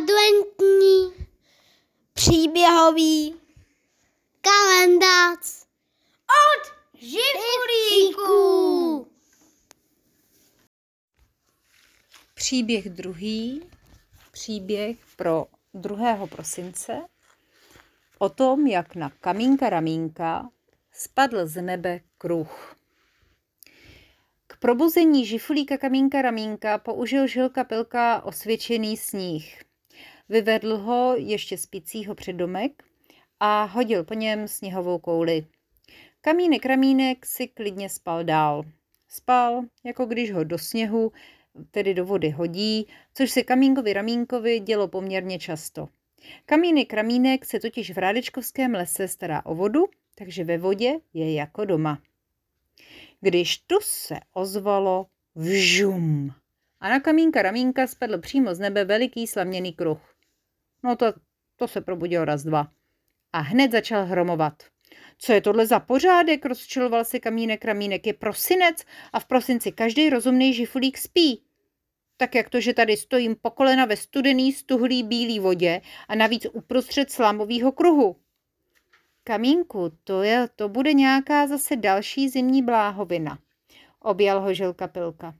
adventní příběhový kalendář od Živulíků. Příběh druhý, příběh pro 2. prosince o tom, jak na kamínka ramínka spadl z nebe kruh. K probuzení žifulíka kamínka ramínka použil žilka pilka osvědčený sníh. Vyvedl ho ještě spícího před domek a hodil po něm sněhovou kouli. Kamínek ramínek si klidně spal dál. Spal, jako když ho do sněhu, tedy do vody hodí, což se kamínkovi ramínkovi dělo poměrně často. Kamínek ramínek se totiž v Rádečkovském lese stará o vodu, takže ve vodě je jako doma. Když tu se ozvalo vžum a na kamínka ramínka spadl přímo z nebe veliký slaměný kruh. No to, to se probudil raz dva. A hned začal hromovat. Co je tohle za pořádek, rozčiloval se kamínek ramínek. Je prosinec a v prosinci každý rozumný žifulík spí. Tak jak to, že tady stojím po kolena ve studený, stuhlý bílý vodě a navíc uprostřed slámového kruhu. Kamínku, to, je, to bude nějaká zase další zimní bláhovina. Objal ho žilka pilka.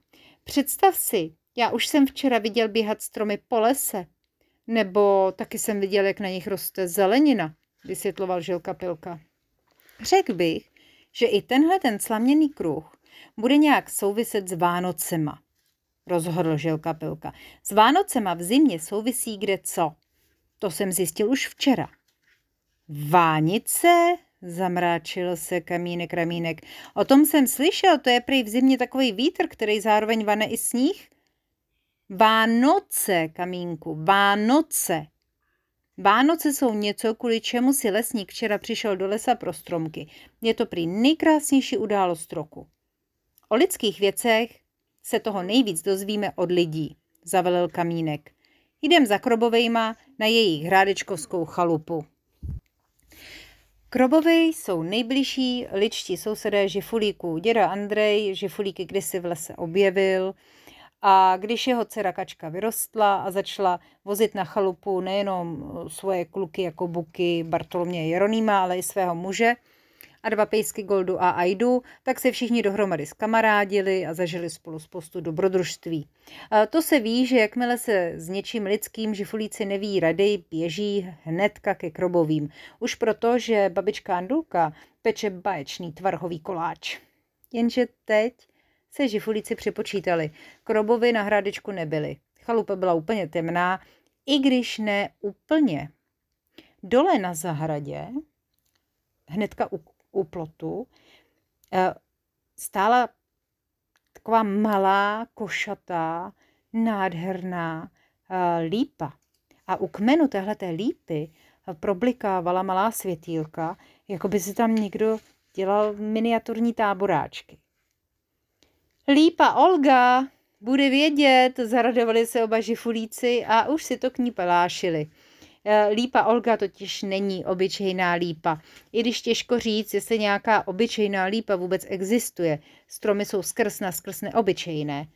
Představ si, já už jsem včera viděl běhat stromy po lese. Nebo taky jsem viděl, jak na nich roste zelenina, vysvětloval žilka pilka. Řekl bych, že i tenhle ten slaměný kruh bude nějak souviset s Vánocema, rozhodl žilka pilka. S Vánocema v zimě souvisí kde co? To jsem zjistil už včera. Vánice? Zamráčil se kamínek ramínek. O tom jsem slyšel, to je prý v zimě takový vítr, který zároveň vane i sníh. Vánoce, kamínku, Vánoce. Vánoce jsou něco, kvůli čemu si lesník včera přišel do lesa pro stromky. Je to prý nejkrásnější událost roku. O lidských věcech se toho nejvíc dozvíme od lidí, zavelil kamínek. Jdem za Krobovejma na jejich hrádečkovskou chalupu. Krobovy jsou nejbližší ličtí sousedé žifulíků. Děda Andrej žifulíky kdysi v lese objevil a když jeho dcera Kačka vyrostla a začala vozit na chalupu nejenom svoje kluky jako Buky, Bartolomě Jeronýma, ale i svého muže a dva pejsky Goldu a Aidu, tak se všichni dohromady skamarádili a zažili spolu spoustu dobrodružství. A to se ví, že jakmile se s něčím lidským žifulíci neví rady, běží hnedka ke krobovým. Už proto, že babička Andulka peče baječný tvarhový koláč. Jenže teď se žifulíci přepočítali. Krobovi na hrádečku nebyly. Chalupa byla úplně temná, i když ne úplně. Dole na zahradě, hnedka u, u plotu, eh, stála taková malá, košatá, nádherná eh, lípa. A u kmenu téhleté lípy eh, problikávala malá světýlka, jako by se tam někdo dělal miniaturní táboráčky. Lípa Olga bude vědět, zaradovali se oba žifulíci a už si to k ní pelášili. E, lípa Olga totiž není obyčejná lípa. I když těžko říct, jestli nějaká obyčejná lípa vůbec existuje. Stromy jsou skrz na skrz neobyčejné.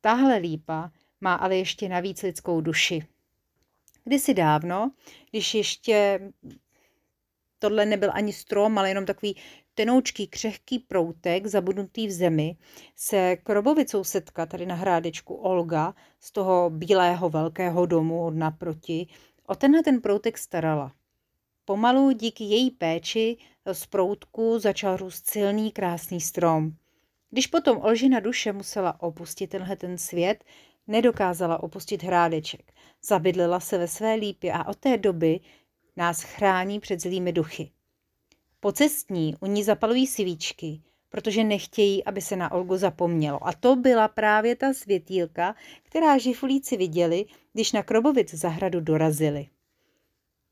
Tahle lípa má ale ještě navíc lidskou duši. Kdysi dávno, když ještě tohle nebyl ani strom, ale jenom takový tenoučký křehký proutek zabudnutý v zemi, se krobovicou setka tady na hrádečku Olga z toho bílého velkého domu od naproti o tenhle ten proutek starala. Pomalu díky její péči z proutku začal růst silný krásný strom. Když potom Olžina duše musela opustit tenhle ten svět, nedokázala opustit hrádeček. Zabydlela se ve své lípě a od té doby nás chrání před zlými duchy. Pocestní u ní zapalují svíčky, protože nechtějí, aby se na Olgu zapomnělo. A to byla právě ta světýlka, která žifulíci viděli, když na Krobovic zahradu dorazili.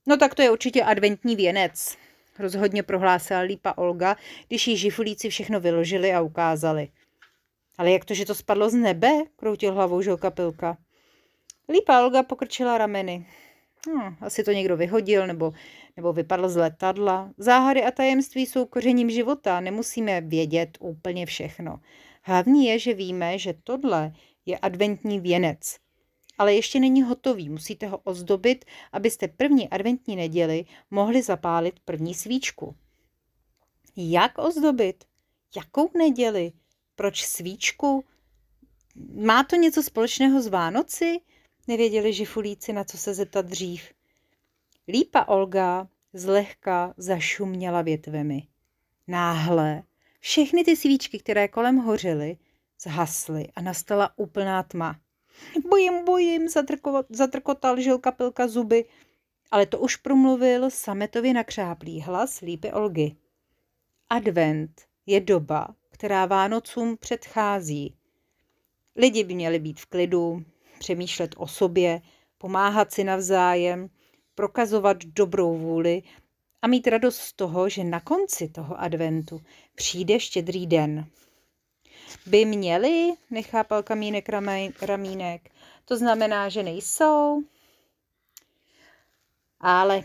No tak to je určitě adventní věnec, rozhodně prohlásila lípa Olga, když jí žifulíci všechno vyložili a ukázali. Ale jak to, že to spadlo z nebe? kroutil hlavou žilka pilka. Lípa Olga pokrčila rameny. Hm, asi to někdo vyhodil nebo, nebo vypadl z letadla. Záhady a tajemství jsou kořením života, nemusíme vědět úplně všechno. Hlavní je, že víme, že tohle je adventní věnec. ale ještě není hotový. Musíte ho ozdobit, abyste první adventní neděli mohli zapálit první svíčku. Jak ozdobit? Jakou neděli? Proč svíčku? Má to něco společného s Vánoci? Nevěděli žifulíci, na co se zeptat dřív. Lípa Olga zlehka zašuměla větvemi. Náhle všechny ty svíčky, které kolem hořely, zhasly a nastala úplná tma. Bojím, bojím, zatrkotal žilka pilka zuby, ale to už promluvil sametově nakřáplý hlas lípy Olgy. Advent je doba, která Vánocům předchází. Lidi by měli být v klidu, přemýšlet o sobě, pomáhat si navzájem, prokazovat dobrou vůli a mít radost z toho, že na konci toho adventu přijde štědrý den. By měli, nechápal kamínek ramínek. To znamená, že nejsou. Ale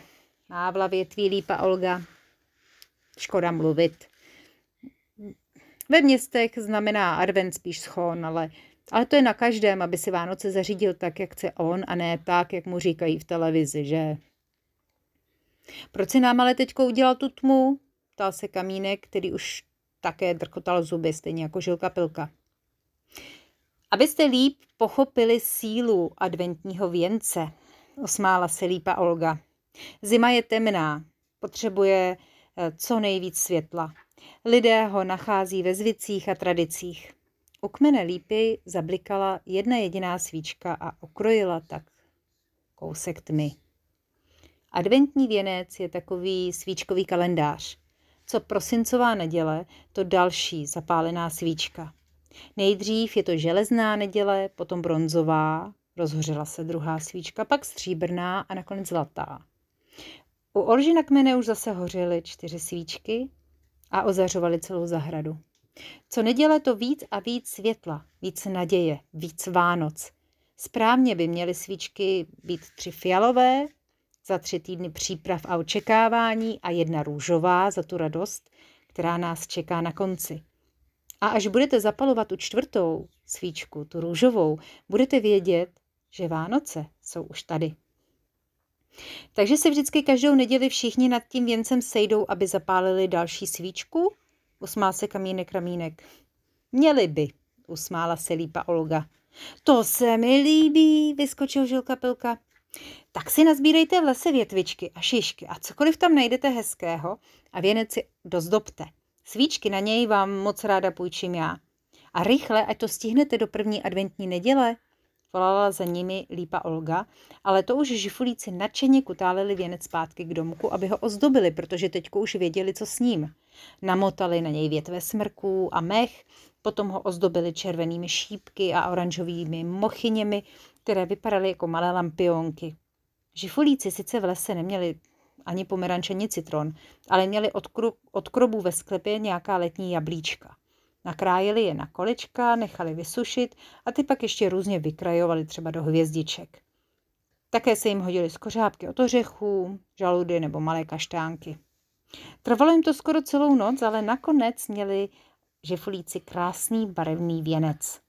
mávla větví lípa Olga. Škoda mluvit. Ve městech znamená advent spíš schon, ale, ale to je na každém, aby si Vánoce zařídil tak, jak chce on a ne tak, jak mu říkají v televizi, že? Proč si nám ale teďko udělal tu tmu? Ptal se Kamínek, který už také drkotal zuby, stejně jako Žilka Pilka. Abyste líp pochopili sílu adventního věnce, osmála se lípa Olga. Zima je temná, potřebuje eh, co nejvíc světla. Lidé ho nachází ve zvicích a tradicích. U kmene lípy zablikala jedna jediná svíčka a okrojila tak kousek tmy. Adventní věnec je takový svíčkový kalendář. Co prosincová neděle, to další zapálená svíčka. Nejdřív je to železná neděle, potom bronzová, rozhořela se druhá svíčka, pak stříbrná a nakonec zlatá. U Olži na kmene už zase hořely čtyři svíčky a ozařovaly celou zahradu. Co neděle to víc a víc světla, víc naděje, víc Vánoc. Správně by měly svíčky být tři fialové, za tři týdny příprav a očekávání a jedna růžová za tu radost, která nás čeká na konci. A až budete zapalovat tu čtvrtou svíčku, tu růžovou, budete vědět, že Vánoce jsou už tady. Takže se vždycky každou neděli všichni nad tím věncem sejdou, aby zapálili další svíčku? Usmál se kamínek ramínek. Měli by, usmála se lípa Olga. To se mi líbí, vyskočil žilka pilka. Tak si nazbírejte v lese větvičky a šišky a cokoliv tam najdete hezkého a věnec si dozdobte. Svíčky na něj vám moc ráda půjčím já. A rychle, ať to stihnete do první adventní neděle, volala za nimi lípa Olga, ale to už žifulíci nadšeně kutálili věnec zpátky k domku, aby ho ozdobili, protože teďko už věděli, co s ním. Namotali na něj větve smrků a mech, potom ho ozdobili červenými šípky a oranžovými mochyněmi, které vypadaly jako malé lampionky. Žifulíci sice v lese neměli ani pomeranč, ani citron, ale měli od, kru, od krobů ve sklepě nějaká letní jablíčka. Nakrájeli je na kolečka, nechali vysušit a ty pak ještě různě vykrajovali třeba do hvězdiček. Také se jim hodily skořápky od ořechů, žaludy nebo malé kaštánky. Trvalo jim to skoro celou noc, ale nakonec měli žifulíci krásný barevný věnec.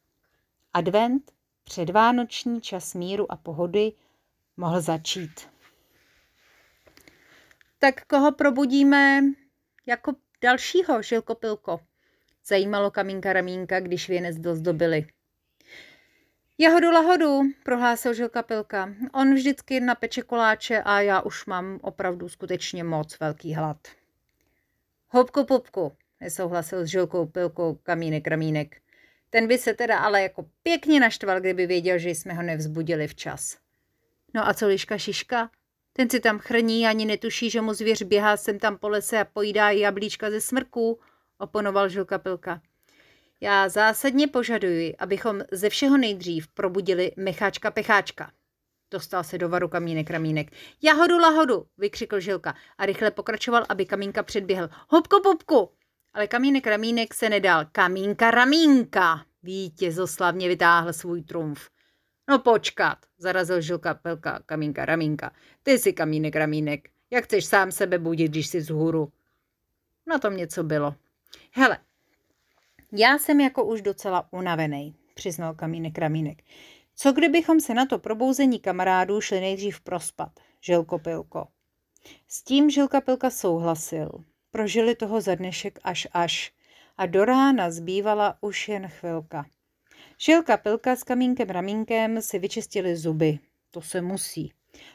Advent, předvánoční čas míru a pohody, mohl začít. Tak koho probudíme jako dalšího, Žilko Pilko? Zajímalo Kamínka Ramínka, když věnec dozdobili. Jahodu lahodu, prohlásil Žilka Pilka. On vždycky napeče koláče a já už mám opravdu skutečně moc velký hlad. Hopku pupku, nesouhlasil s Žilkou Pilkou Kamínek Ramínek. Ten by se teda ale jako pěkně naštval, kdyby věděl, že jsme ho nevzbudili včas. No a co liška šiška? Ten si tam chrní, ani netuší, že mu zvěř běhá sem tam po lese a pojídá jablíčka ze smrků, oponoval Žilka Pilka. Já zásadně požaduji, abychom ze všeho nejdřív probudili Mecháčka Pecháčka. Dostal se do varu kamínek ramínek. Jahodu lahodu, vykřikl Žilka a rychle pokračoval, aby kamínka předběhl. Hopko popku! Ale kamínek ramínek se nedal. Kamínka ramínka! Vítězoslavně vytáhl svůj trumf. No počkat, zarazil žilka pelka kamínka ramínka. Ty jsi kamínek ramínek. Jak chceš sám sebe budit, když jsi vzhůru? Na tom něco bylo. Hele, já jsem jako už docela unavený, přiznal kamínek ramínek. Co kdybychom se na to probouzení kamarádů šli nejdřív prospat, Žilko Pilko? S tím Žilka Pilka souhlasil. Prožili toho za dnešek až až a do rána zbývala už jen chvilka. Žilka Pilka s Kamínkem Ramínkem si vyčistili zuby. To se musí.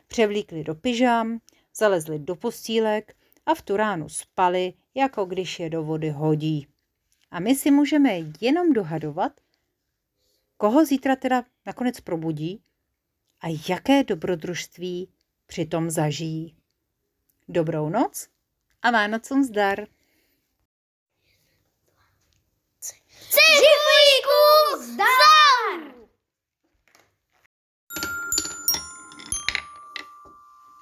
Převlíkli do pyžám, zalezli do postýlek a v tu ránu spali, jako když je do vody hodí. A my si můžeme jenom dohadovat, koho zítra teda nakonec probudí a jaké dobrodružství přitom zažijí. Dobrou noc a Vánocům zdar! Žiflíkům zdar!